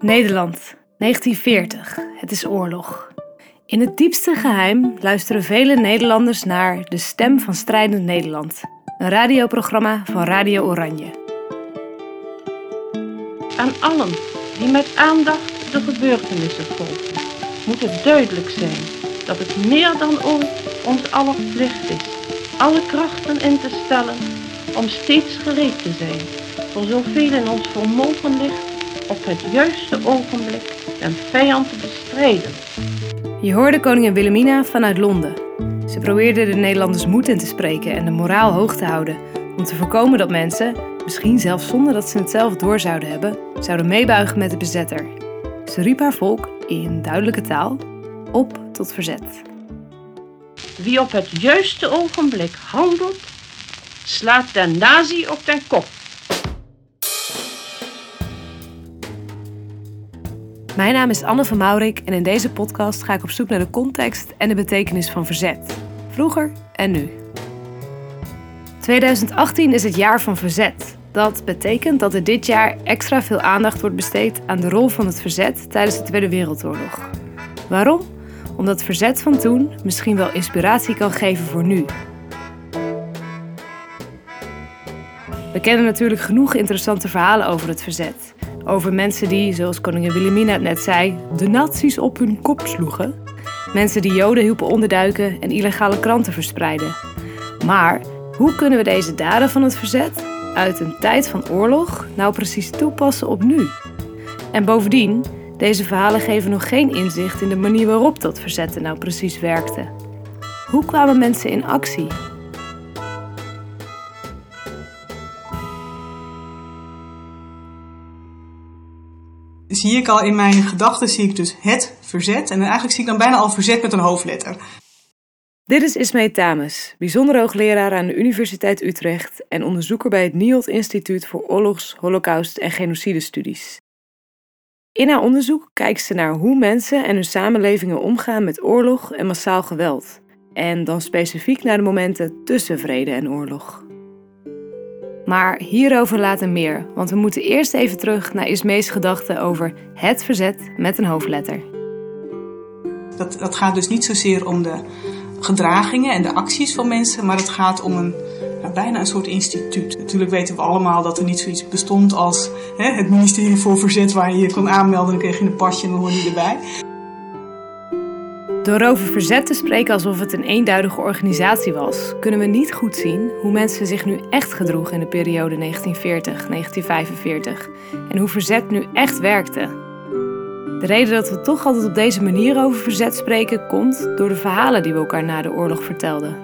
Nederland, 1940. Het is oorlog. In het diepste geheim luisteren vele Nederlanders naar De Stem van Strijdend Nederland, een radioprogramma van Radio Oranje. Aan allen die met aandacht de gebeurtenissen volgen, moet het duidelijk zijn dat het meer dan ooit ons aller plicht is alle krachten in te stellen om steeds gereed te zijn voor zoveel in ons vermogen ligt op het juiste ogenblik een vijand te bestrijden. Je hoorde koningin Wilhelmina vanuit Londen. Ze probeerde de Nederlanders moed in te spreken en de moraal hoog te houden om te voorkomen dat mensen, misschien zelfs zonder dat ze het zelf door zouden hebben, zouden meebuigen met de bezetter. Ze riep haar volk in duidelijke taal op tot verzet. Wie op het juiste ogenblik handelt, slaat de nazi op den kop. Mijn naam is Anne van Maurik en in deze podcast ga ik op zoek naar de context en de betekenis van verzet. Vroeger en nu. 2018 is het jaar van verzet. Dat betekent dat er dit jaar extra veel aandacht wordt besteed aan de rol van het verzet tijdens de Tweede Wereldoorlog. Waarom? Omdat verzet van toen misschien wel inspiratie kan geven voor nu. We kennen natuurlijk genoeg interessante verhalen over het verzet. Over mensen die, zoals koningin Wilhelmina het net zei, de nazi's op hun kop sloegen. Mensen die Joden hielpen onderduiken en illegale kranten verspreiden. Maar hoe kunnen we deze daden van het verzet uit een tijd van oorlog nou precies toepassen op nu? En bovendien, deze verhalen geven nog geen inzicht in de manier waarop dat verzetten nou precies werkte. Hoe kwamen mensen in actie? Zie ik al in mijn gedachten zie ik dus het verzet. En eigenlijk zie ik dan bijna al verzet met een hoofdletter. Dit is Ismee Tames, bijzonder hoogleraar aan de Universiteit Utrecht en onderzoeker bij het NIOD Instituut voor Oorlogs, Holocaust en Genocidestudies. In haar onderzoek kijkt ze naar hoe mensen en hun samenlevingen omgaan met oorlog en massaal geweld. En dan specifiek naar de momenten tussen vrede en oorlog. Maar hierover later meer, want we moeten eerst even terug naar Ismees gedachten over het verzet met een hoofdletter. Dat, dat gaat dus niet zozeer om de gedragingen en de acties van mensen, maar het gaat om een, bijna een soort instituut. Natuurlijk weten we allemaal dat er niet zoiets bestond als hè, het ministerie voor verzet waar je je kon aanmelden en dan kreeg je een pasje en dan hoor je erbij. Door over verzet te spreken alsof het een eenduidige organisatie was, kunnen we niet goed zien hoe mensen zich nu echt gedroegen in de periode 1940-1945 en hoe verzet nu echt werkte. De reden dat we toch altijd op deze manier over verzet spreken, komt door de verhalen die we elkaar na de oorlog vertelden.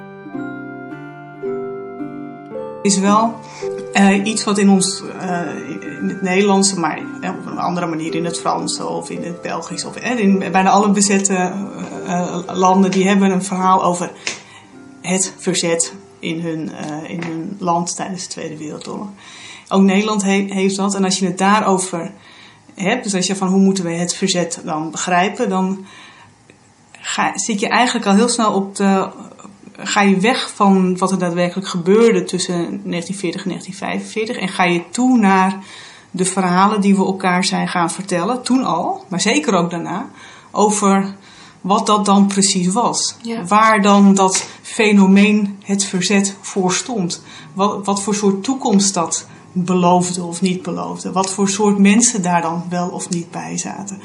Is wel uh, iets wat in ons, uh, in het Nederlandse, maar op een andere manier in het Frans of in het Belgisch of in bijna alle bezette landen, die hebben een verhaal over het verzet in hun, in hun land tijdens de Tweede Wereldoorlog. Ook Nederland he heeft dat. En als je het daarover hebt, dus als je van hoe moeten we het verzet dan begrijpen, dan ga, zit je eigenlijk al heel snel op de, ga je weg van wat er daadwerkelijk gebeurde tussen 1940 en 1945 en ga je toe naar de verhalen die we elkaar zijn gaan vertellen, toen al, maar zeker ook daarna, over wat dat dan precies was. Waar dan dat fenomeen het verzet voor stond. Wat, wat voor soort toekomst dat beloofde of niet beloofde. Wat voor soort mensen daar dan wel of niet bij zaten.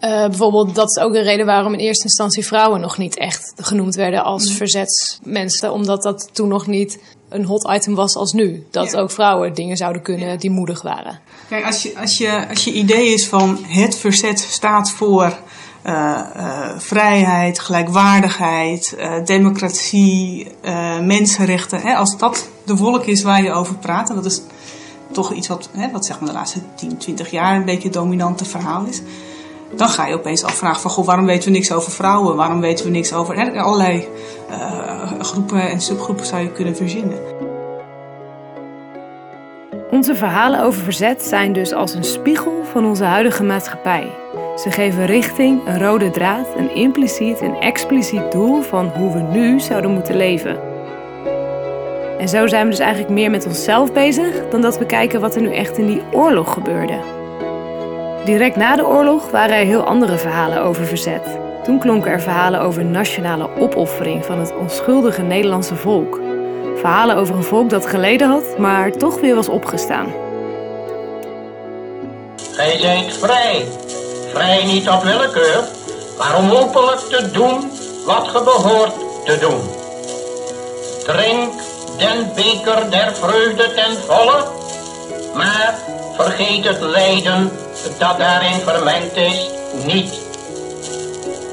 Uh, bijvoorbeeld, dat is ook de reden waarom in eerste instantie vrouwen nog niet echt genoemd werden als mm. verzetsmensen. Omdat dat toen nog niet een hot item was als nu. Dat ook vrouwen dingen zouden kunnen die moedig waren. Kijk, als je, als, je, als je idee is van het verzet staat voor uh, uh, vrijheid, gelijkwaardigheid, democratie, mensenrechten. Hè, als dat de wolk is waar je over praat, en dat is toch iets wat, hè, wat zeg maar de laatste 10, 20 jaar een beetje het dominante verhaal is. Dan ga je opeens afvragen van, goh, waarom weten we niks over vrouwen? Waarom weten we niks over hè, allerlei uh, groepen en subgroepen zou je kunnen verzinnen. Onze verhalen over verzet zijn dus als een spiegel van onze huidige maatschappij. Ze geven richting, een rode draad, een impliciet en expliciet doel van hoe we nu zouden moeten leven. En zo zijn we dus eigenlijk meer met onszelf bezig dan dat we kijken wat er nu echt in die oorlog gebeurde. Direct na de oorlog waren er heel andere verhalen over verzet. Toen klonken er verhalen over nationale opoffering van het onschuldige Nederlandse volk. Verhalen over een volk dat geleden had, maar toch weer was opgestaan. Gij zijt vrij. Vrij niet op willekeur, maar om openlijk te doen wat ge behoort te doen. Drink den beker der vreugde ten volle, maar vergeet het lijden dat daarin vermengd is niet.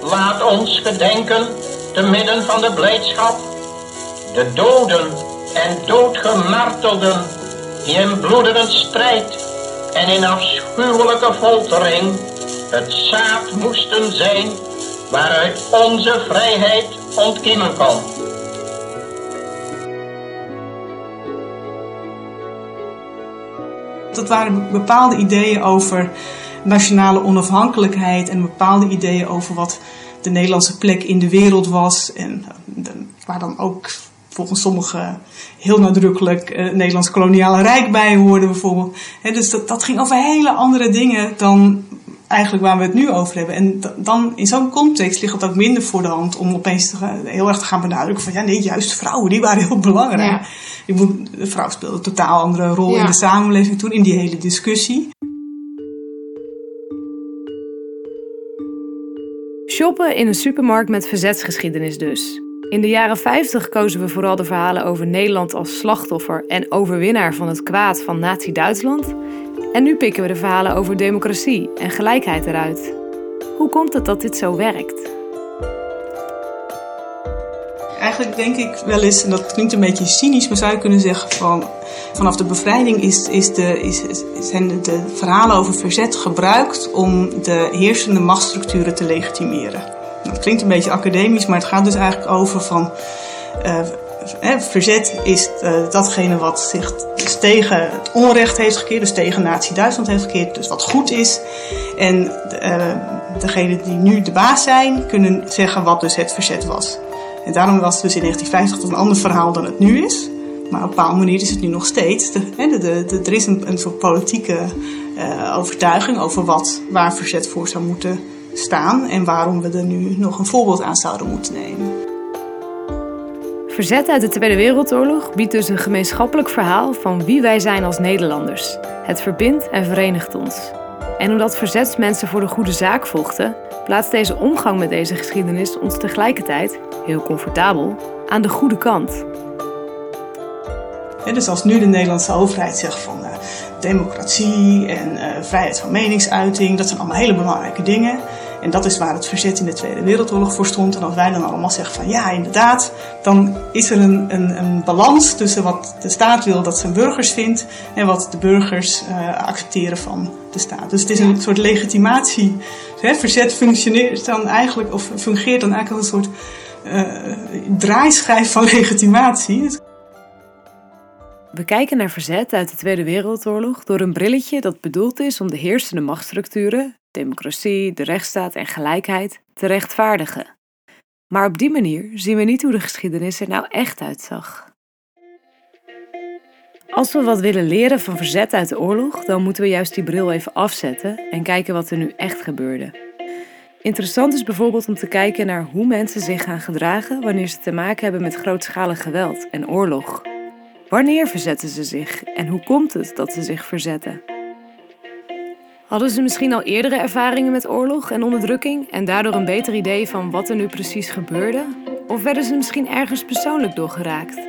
Laat ons gedenken, te midden van de blijdschap, de doden en doodgemartelden die in bloedende strijd en in afschuwelijke foltering het zaad moesten zijn waaruit onze vrijheid ontkiemen kon. Dat waren bepaalde ideeën over nationale onafhankelijkheid en bepaalde ideeën over wat de Nederlandse plek in de wereld was. En eh, waar dan ook volgens sommigen heel nadrukkelijk uh, het Nederlands koloniale rijk bij hoorde bijvoorbeeld. dus dat, dat ging over hele andere dingen dan eigenlijk waar we het nu over hebben. En dan in zo'n context ligt het ook minder voor de hand om opeens te, heel erg te gaan benadrukken van ja nee, juist vrouwen, die waren heel belangrijk. Ja. de vrouw speelde een totaal andere rol in de samenleving toen, in die hele discussie. Shoppen in een supermarkt met verzetsgeschiedenis dus. In de jaren 50 kozen we vooral de verhalen over Nederland als slachtoffer en overwinnaar van het kwaad van Nazi-Duitsland. En nu pikken we de verhalen over democratie en gelijkheid eruit. Hoe komt het dat dit zo werkt? Eigenlijk denk ik wel eens, en dat klinkt een beetje cynisch, maar zou je kunnen zeggen van vanaf de bevrijding is, is de, is, zijn de verhalen over verzet gebruikt om de heersende machtsstructuren te legitimeren. Dat klinkt een beetje academisch, maar het gaat dus eigenlijk over van uh, verzet is uh, datgene wat zich dus tegen het onrecht heeft gekeerd, dus tegen Nazi-Duitsland heeft gekeerd, dus wat goed is. En uh, degenen die nu de baas zijn, kunnen zeggen wat dus het verzet was. En daarom was het dus in 1950 een ander verhaal dan het nu is. Maar op een bepaalde manier is het nu nog steeds. De, de, er is een, een soort politieke uh, overtuiging over wat, waar verzet voor zou moeten staan en waarom we er nu nog een voorbeeld aan zouden moeten nemen. Verzet uit de Tweede Wereldoorlog biedt dus een gemeenschappelijk verhaal van wie wij zijn als Nederlanders. Het verbindt en verenigt ons. En omdat verzetsmensen voor de goede zaak vochten, plaatst deze omgang met deze geschiedenis ons tegelijkertijd, heel comfortabel, aan de goede kant. dus als nu de Nederlandse overheid zegt van uh, democratie en uh, vrijheid van meningsuiting, dat zijn allemaal hele belangrijke dingen. En dat is waar het verzet in de Tweede Wereldoorlog voor stond. En als wij dan allemaal zeggen van ja, inderdaad, dan is er een, een, een balans tussen wat de staat wil dat zijn burgers vindt en wat de burgers uh, accepteren van de staat. Dus het is een soort legitimatie. Hè, verzet functioneert dan eigenlijk, of fungeert dan eigenlijk als een soort uh, draaischijf van legitimatie. We kijken naar verzet uit de Tweede Wereldoorlog door een brilletje dat bedoeld is om de heersende machtsstructuren, democratie, de rechtsstaat en gelijkheid te rechtvaardigen. Maar op die manier zien we niet hoe de geschiedenis er nou echt uitzag. Als we wat willen leren van verzet uit de oorlog, dan moeten we juist die bril even afzetten en kijken wat er nu echt gebeurde. Interessant is bijvoorbeeld om te kijken naar hoe mensen zich gaan gedragen wanneer ze te maken hebben met grootschalig geweld en oorlog. Wanneer verzetten ze zich en hoe komt het dat ze zich verzetten? Hadden ze misschien al eerdere ervaringen met oorlog en onderdrukking en daardoor een beter idee van wat er nu precies gebeurde? Of werden ze misschien ergens persoonlijk doorgeraakt?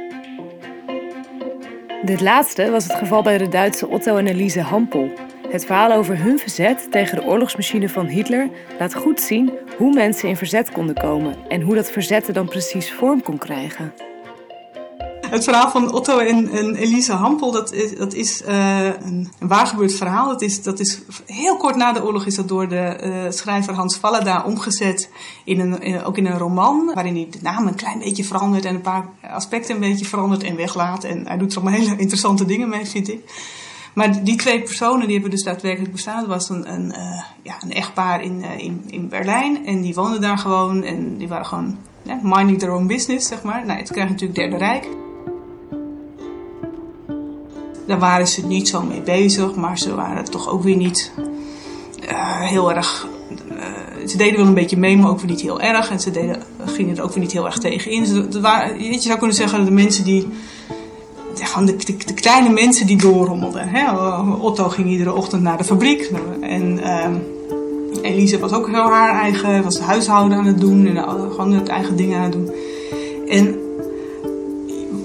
Dit laatste was het geval bij de Duitse Otto en Elise Hampel. Het verhaal over hun verzet tegen de oorlogsmachine van Hitler laat goed zien hoe mensen in verzet konden komen en hoe dat verzet dan precies vorm kon krijgen. Het verhaal van Otto en, en Elise Hampel, dat is, dat is uh, een, waargebeurd verhaal. Dat is, dat is heel kort na de oorlog is dat door de uh, schrijver Hans Vallada omgezet, in een, in, ook in een roman, waarin hij de naam een klein beetje verandert en een paar aspecten een beetje verandert en weglaat. En hij doet er allemaal hele interessante dingen mee, vind ik. Maar die twee personen die hebben dus daadwerkelijk bestaan. Het was een, een, uh, ja, een echtpaar in, in, in Berlijn en die woonden daar gewoon en die waren gewoon ja, minding their own business, zeg maar. Nou, het krijgt natuurlijk Derde Rijk. Daar waren ze niet zo mee bezig, maar ze waren toch ook weer niet heel erg ze deden wel een beetje mee, maar ook weer niet heel erg. En ze deden, gingen er ook weer niet heel erg tegen in. Waren, je zou kunnen zeggen, de mensen die. Gewoon de, de, de, kleine mensen die doorrommelden. Hè? Otto ging iedere ochtend naar de fabriek. En uh, Elise was ook heel haar eigen, was huishouden aan het doen. En gewoon het eigen dingen aan het doen. En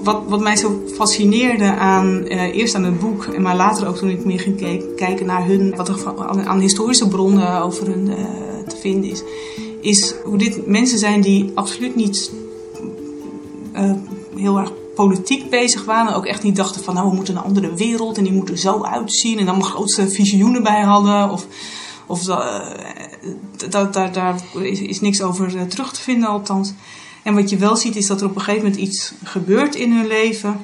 wat, wat mij zo fascineerde aan, uh, eerst aan het boek, maar later ook toen ik meer ging kijken naar hun, wat er aan, aan historische bronnen over hun uh, te vinden is, is hoe dit mensen zijn die absoluut niet uh, heel erg politiek bezig waren. Ook echt niet dachten van nou we moeten een andere wereld en die moeten zo uitzien en dan grootste visioenen bij hadden. Of, of daar, daar, daar is niks over terug te vinden althans. En wat je wel ziet is dat er op een gegeven moment iets gebeurt in hun leven.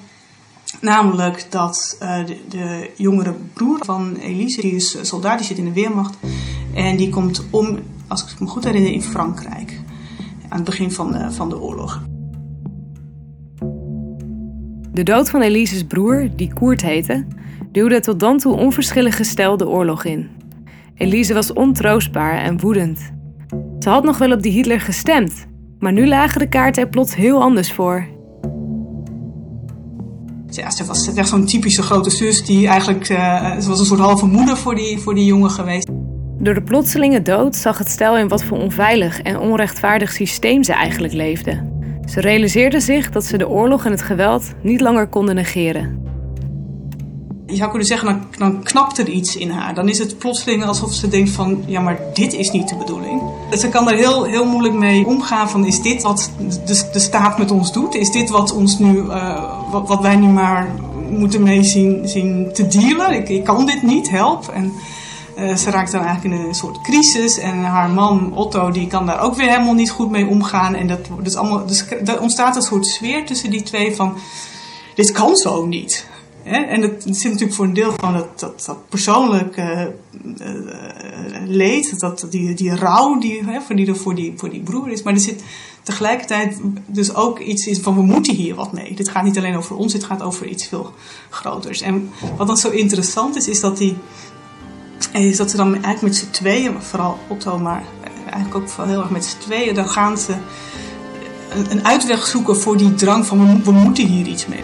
Namelijk dat uh, de, jongere broer van Elise, die is soldaat, die zit in de Weermacht. En die komt om, als ik me goed herinner, in Frankrijk. Aan het begin van de, van de oorlog. De dood van Elise's broer, die Koert heette, duwde tot dan toe onverschillige stel de oorlog in. Elise was ontroostbaar en woedend. Ze had nog wel op die Hitler gestemd, maar nu lagen de kaarten er plots heel anders voor. Ja, ze was echt zo'n typische grote zus die eigenlijk... Uh, ze was een soort halve moeder voor die, voor die jongen geweest. Door de plotselinge dood zag het stel in wat voor onveilig en onrechtvaardig systeem ze eigenlijk leefden. Ze realiseerden zich dat ze de oorlog en het geweld niet langer konden negeren. Je zou kunnen zeggen, dan, knapt er iets in haar. Dan is het plotseling alsof ze denkt van, ja maar dit is niet de bedoeling. Ze kan er heel, heel moeilijk mee omgaan van, is dit wat de, de staat met ons doet? Is dit wat, ons nu, uh, wat, wij nu maar moeten mee zien, te dealen? Ik, ik kan dit niet, help. En uh, ze raakt dan eigenlijk in een soort crisis. En haar man Otto, die kan daar ook weer helemaal niet goed mee omgaan. En dat, dus allemaal, dus er ontstaat een soort sfeer tussen die twee van, dit kan zo niet. En dat zit natuurlijk voor een deel van dat, dat, dat persoonlijke uh, uh, leed, dat, die, die rouw die, hè, voor, die er voor die, voor die broer is. Maar er zit tegelijkertijd dus ook iets in van we moeten hier wat mee. Dit gaat niet alleen over ons, dit gaat over iets veel groters. En wat dan zo interessant is, is dat, die, is dat ze dan eigenlijk met z'n tweeën, vooral Otto, maar eigenlijk ook heel erg met z'n tweeën, dan gaan ze een, een uitweg zoeken voor die drang van we moeten hier iets mee.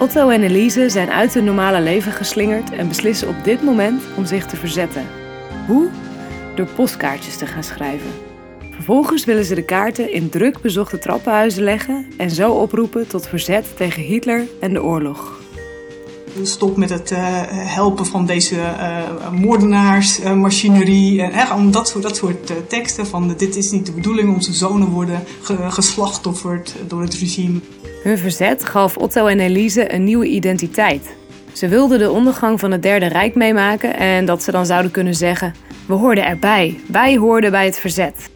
Otto en Elise zijn uit hun normale leven geslingerd en beslissen op dit moment om zich te verzetten. Hoe? Door postkaartjes te gaan schrijven. Vervolgens willen ze de kaarten in druk bezochte trappenhuizen leggen en zo oproepen tot verzet tegen Hitler en de oorlog. Stop met het uh, helpen van deze uh, moordenaarsmachinerie. Uh, en dat soort, dat soort teksten van dit is niet de bedoeling, onze zonen worden geslachtofferd door het regime. Hun verzet gaf Otto en Elise een nieuwe identiteit. Ze wilden de ondergang van het Derde Rijk meemaken en dat ze dan zouden kunnen zeggen: We hoorden erbij, wij hoorden bij het verzet.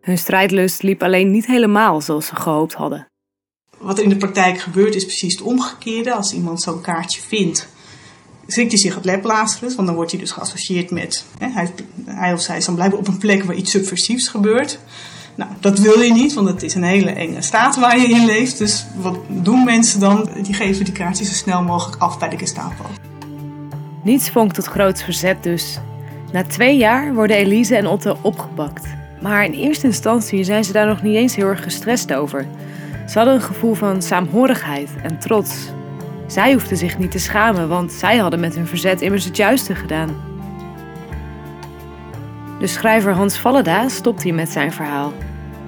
Hun strijdlust liep alleen niet helemaal zoals ze gehoopt hadden. Wat er in de praktijk gebeurt is precies het omgekeerde. Als iemand zo'n kaartje vindt, schrikt hij zich het leplazerus, want dan wordt hij dus geassocieerd met. Hè, hij, of zij is dan blijkbaar op een plek waar iets subversiefs gebeurt. Nou, dat wil je niet, want het is een hele enge staat waar je in leeft. Dus wat doen mensen dan? Die geven die kaartjes zo snel mogelijk af bij de Gestapo. Niets vonk tot groot verzet dus. Na twee jaar worden Elise en Otto opgepakt. Maar in eerste instantie zijn ze daar nog niet eens heel erg gestrest over. Ze hadden een gevoel van saamhorigheid en trots. Zij hoefden zich niet te schamen, want zij hadden met hun verzet immers het juiste gedaan. De schrijver Hans Valleda stopt hier met zijn verhaal.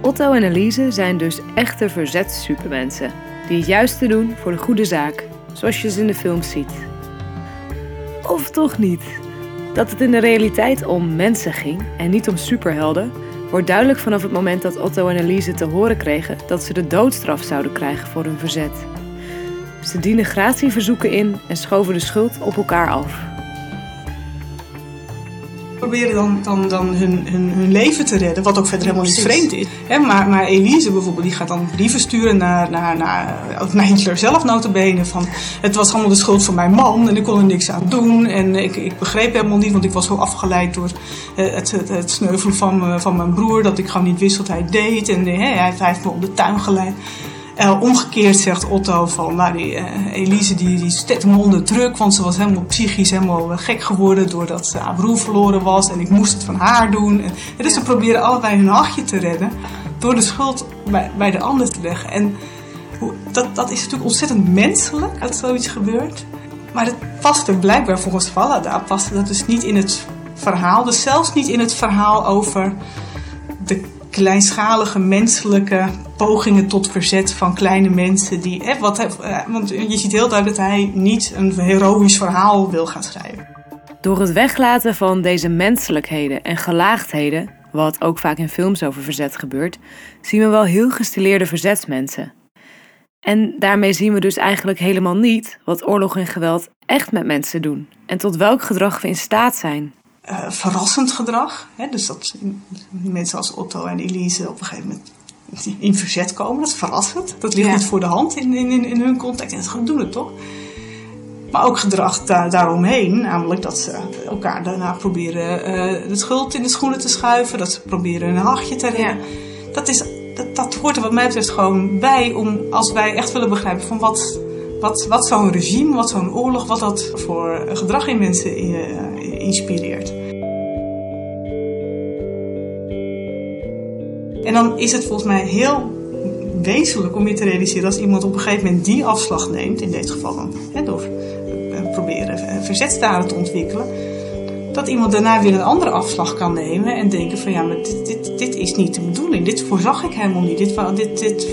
Otto en Elise zijn dus echte verzetssupermensen die het juiste doen voor de goede zaak, zoals je ze in de films ziet. Of toch niet? Dat het in de realiteit om mensen ging en niet om superhelden, wordt duidelijk vanaf het moment dat Otto en Elise te horen kregen dat ze de doodstraf zouden krijgen voor hun verzet. Ze dienden gratieverzoeken in en schoven de schuld op elkaar af proberen dan, dan, dan hun, hun, hun leven te redden, wat ook verder helemaal niet vreemd is. maar, maar Elise bijvoorbeeld, die gaat dan brieven sturen naar, naar, naar, naar Hitler zelf notabene. Van, het was allemaal de schuld van mijn man en ik kon er niks aan doen. En ik, ik begreep helemaal niet, want ik was zo afgeleid door eh, het, het, het sneuvelen van, van mijn broer, dat ik gewoon niet wist wat hij deed. En hij, hij heeft me om de tuin geleid. Uh, omgekeerd zegt Otto van, nou die uh, Elise die, die me onder druk, want ze was helemaal psychisch helemaal gek geworden doordat ze haar broer verloren was en ik moest het van haar doen. En, en dus ze proberen allebei hun hachje te redden door de schuld bij, bij de ander te leggen. En hoe, dat, dat is natuurlijk ontzettend menselijk dat zoiets gebeurt. Maar het paste blijkbaar volgens Vallada, paste dat dus niet in het verhaal. Dus zelfs niet in het verhaal over de kleinschalige menselijke pogingen tot verzet van kleine mensen. Die, eh, wat, eh, want je ziet heel duidelijk dat hij niet een heroïsch verhaal wil gaan schrijven. Door het weglaten van deze menselijkheden en gelaagdheden, wat ook vaak in films over verzet gebeurt, zien we wel heel gestileerde verzetsmensen. En daarmee zien we dus eigenlijk helemaal niet wat oorlog en geweld echt met mensen doen en tot welk gedrag we in staat zijn. Uh, verrassend gedrag. Hè? Dus dat mensen als Otto en Elise op een gegeven moment in verzet komen, dat is verrassend. Dat ligt niet voor de hand in, in, in hun context en ze doen het toch. Maar ook gedrag daar, daaromheen, namelijk dat ze elkaar daarna proberen uh, de schuld in de schoenen te schuiven, dat ze proberen een hachje te redden. Dat is dat, dat hoort er wat mij betreft gewoon bij om als wij echt willen begrijpen van wat, wat, wat zo'n regime, wat zo'n oorlog, wat dat voor gedrag in mensen uh, inspireert. En dan is het volgens mij heel wezenlijk om je te realiseren als iemand op een gegeven moment die afslag neemt, in dit geval dan, hè, door uh, proberen verzetstaren te ontwikkelen dat iemand daarna weer een andere afslag kan nemen en denken van ja, maar dit, dit, dit is niet de bedoeling. Dit voorzag ik helemaal niet. Dit, dit, dit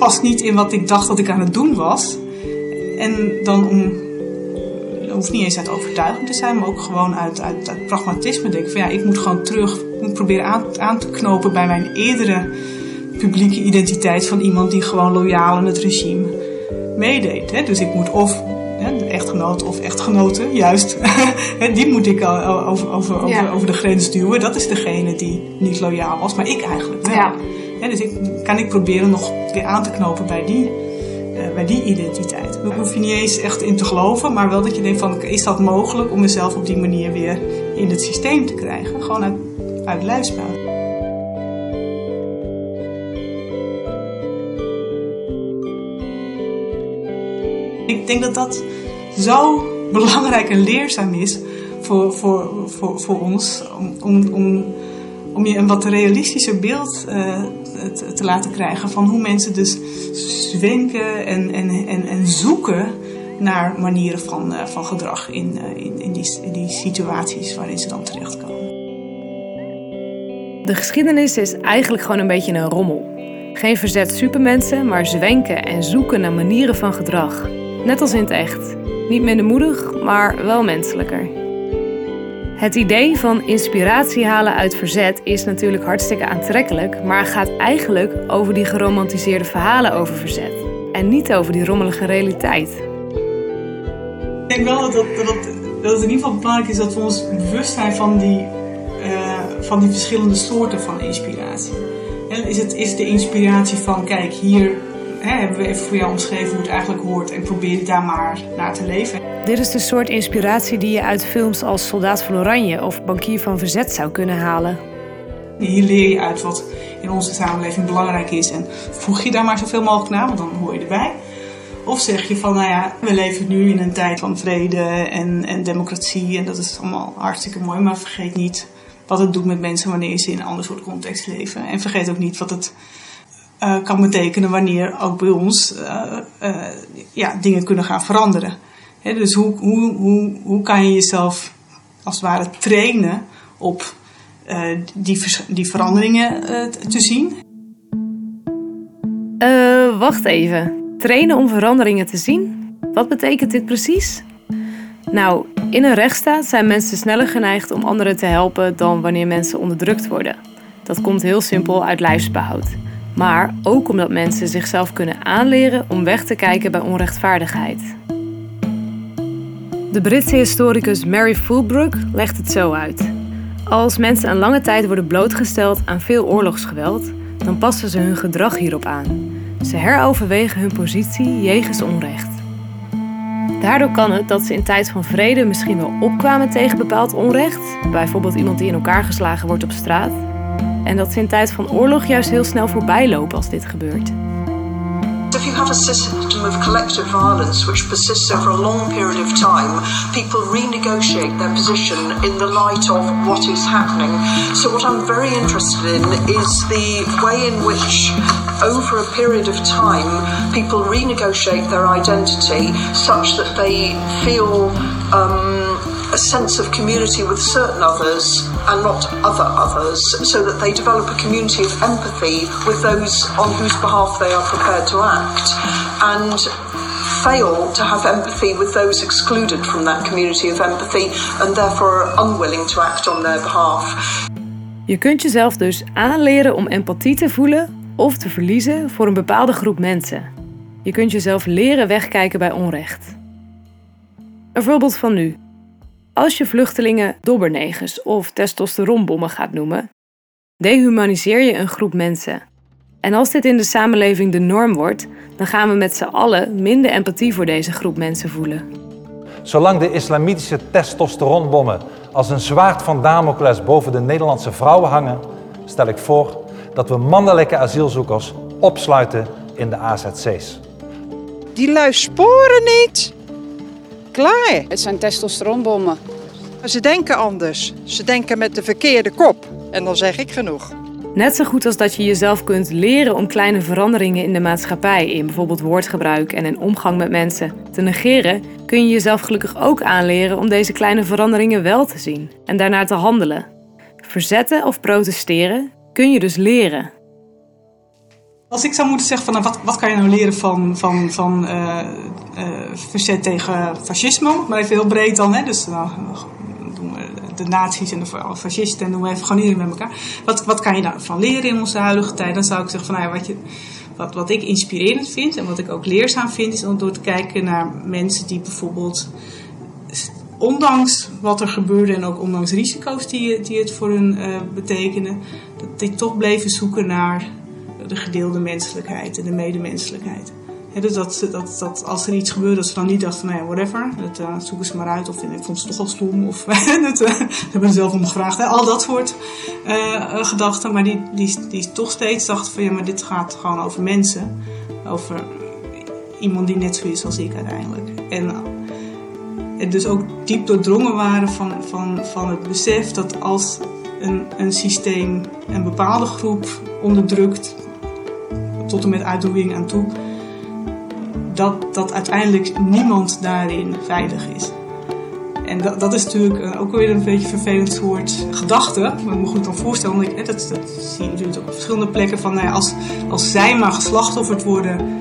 past niet in wat ik dacht dat ik aan het doen was. En dan om, hoeft niet eens uit overtuiging te zijn, maar ook gewoon uit, uit, uit pragmatisme denken van ja, ik moet gewoon terug, moet proberen aan, aan te knopen bij mijn eerdere publieke identiteit van iemand die gewoon loyaal aan het regime meedeed. Hè? Dus ik moet of echtgenoot of echtgenoten, juist, die moet ik over, over, over, over de grens duwen. Dat is degene die niet loyaal was, maar ik eigenlijk wel. Ja. dus ik, kan ik proberen nog weer aan te knopen bij die, uh, bij die identiteit. Daar hoef je niet eens echt in te geloven, maar wel dat je denkt van, is dat mogelijk om mezelf op die manier weer in het systeem te krijgen? Gewoon uit, uit. Ik denk dat dat zo belangrijk en leerzaam is voor, voor, voor, voor ons. Om, om, om, je een wat realistischer beeld uh, te, te, laten krijgen van hoe mensen dus zwenken en, en, en, en zoeken naar manieren van, uh, van gedrag in, uh, in, in, die, in die situaties waarin ze dan terechtkomen. De geschiedenis is eigenlijk gewoon een beetje een rommel. Geen verzet supermensen, maar zwenken en zoeken naar manieren van gedrag. Net als in het echt. Niet minder moedig, maar wel menselijker. Het idee van inspiratie halen uit verzet is natuurlijk hartstikke aantrekkelijk, maar gaat eigenlijk over die geromantiseerde verhalen over verzet en niet over die rommelige realiteit. Ik denk wel dat, dat, dat, het in ieder geval belangrijk is dat we ons bewust zijn van die, uh, van die verschillende soorten van inspiratie. Is, het, is de inspiratie van, kijk, hier hè, hebben we even voor jou omschreven hoe het eigenlijk hoort en probeer daar maar naar te leven. Dit is de soort inspiratie die je uit films als Soldaat van Oranje of Bankier van Verzet zou kunnen halen. Hier leer je uit wat in onze samenleving belangrijk is en voeg je daar maar zoveel mogelijk naar, want dan hoor je erbij. Of zeg je van, nou ja, we leven nu in een tijd van vrede en, en democratie en dat is allemaal hartstikke mooi, maar vergeet niet wat het doet met mensen wanneer ze in een ander soort context leven. En vergeet ook niet wat het uh, kan betekenen wanneer ook bij ons uh, uh, ja, dingen kunnen gaan veranderen. Dus hoe, hoe, hoe, hoe kan je jezelf als het ware trainen op die, die veranderingen te zien? wacht even. Trainen om veranderingen te zien? Wat betekent dit precies? Nou, in een rechtsstaat zijn mensen sneller geneigd om anderen te helpen dan wanneer mensen onderdrukt worden. Dat komt heel simpel uit lijfsbehoud maar ook omdat mensen zichzelf kunnen aanleren om weg te kijken bij onrechtvaardigheid. De Britse historicus Mary Fulbrook legt het zo uit. Als mensen een lange tijd worden blootgesteld aan veel oorlogsgeweld, dan passen ze hun gedrag hierop aan. Ze heroverwegen hun positie jegens onrecht. Daardoor kan het dat ze in tijd van vrede misschien wel opkwamen tegen bepaald onrecht, bijvoorbeeld iemand die in elkaar geslagen wordt op straat, en dat ze in tijd van oorlog juist heel snel voorbij lopen als dit gebeurt. have a system of collective violence which persists over a long period of time, people renegotiate their position in the light of what is happening. So, what I'm very interested in is the way in which, over a period of time, people renegotiate their identity such that they feel. Um, a sense of community with certain others and not other others, so that they develop a community of empathy with those on whose behalf they are prepared to act, and fail to have empathy with those excluded from that community of empathy and therefore are unwilling to act on their behalf. Je kunt jezelf dus aanleren om empathie te voelen of te verliezen voor een bepaalde groep mensen. Je kunt jezelf leren wegkijken bij onrecht. Een voorbeeld van nu. Als je vluchtelingen dobbernegers of testosteronbommen gaat noemen, dehumaniseer je een groep mensen. En als dit in de samenleving de norm wordt, dan gaan we met z'n allen minder empathie voor deze groep mensen voelen. Zolang de islamitische testosteronbommen als een zwaard van Damocles boven de Nederlandse vrouwen hangen, stel ik voor dat we mannelijke asielzoekers opsluiten in de AZC's. Die lui sporen niet. Klaar. Het zijn testosteronbommen. Ze denken anders. Ze denken met de verkeerde kop. En dan zeg ik genoeg. Net zo goed als dat je jezelf kunt leren om kleine veranderingen in de maatschappij, in bijvoorbeeld woordgebruik en in omgang met mensen, te negeren, kun je jezelf gelukkig ook aanleren om deze kleine veranderingen wel te zien en daarnaar te handelen. Verzetten of protesteren kun je dus leren. Als ik zou moeten zeggen van nou, wat, wat kan je nou leren van, van, van uh, uh, verzet tegen fascisme, maar even heel breed dan, hè? dus nou, doen we de nazi's en de fascisten en doen we even gewoon iedereen met elkaar. Wat, wat kan je daarvan leren in onze huidige tijd? Dan zou ik zeggen van nou wat, je, wat, wat ik inspirerend vind en wat ik ook leerzaam vind, is om door te kijken naar mensen die bijvoorbeeld ondanks wat er gebeurde en ook ondanks risico's die, die het voor hun uh, betekenen, dat die toch bleven zoeken naar de gedeelde menselijkheid en de medemenselijkheid. dus dat, dat, dat als er iets gebeurde, dat ze dan niet dachten nou ja, whatever, dat uh, zoeken ze maar uit. Of ik vond ze toch wel stom. Of dat, uh, hebben er zelf om gevraagd. Al dat soort uh, gedachten. Maar die, die, die toch steeds dachten van, ja, maar dit gaat gewoon over mensen. Over iemand die net zo is als ik uiteindelijk. En, en dus ook diep doordrongen waren van, van, van het besef dat als een, een systeem een bepaalde groep onderdrukt, tot en met uitroeiing aan toe, dat, dat uiteindelijk niemand daarin veilig is. En dat, dat is natuurlijk ook weer een beetje een vervelend soort gedachte. Maar ik me goed dan voorstellen, want ik, dat, dat zie je natuurlijk op verschillende plekken. Van, nou als, als zij maar geslachtofferd worden,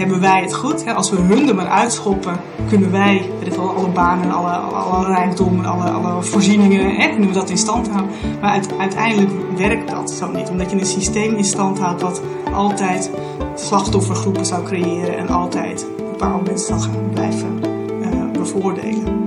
hebben wij het goed. Als we hun er maar uitschoppen, kunnen wij weet wel, alle banen, alle, alle, alle rijkdom, alle, alle voorzieningen, hè, kunnen we dat in stand houden. Maar uiteindelijk werkt dat zo niet. Omdat je een systeem in stand houdt dat altijd slachtoffergroepen zou creëren en altijd bepaalde mensen zou gaan blijven uh, bevoordelen.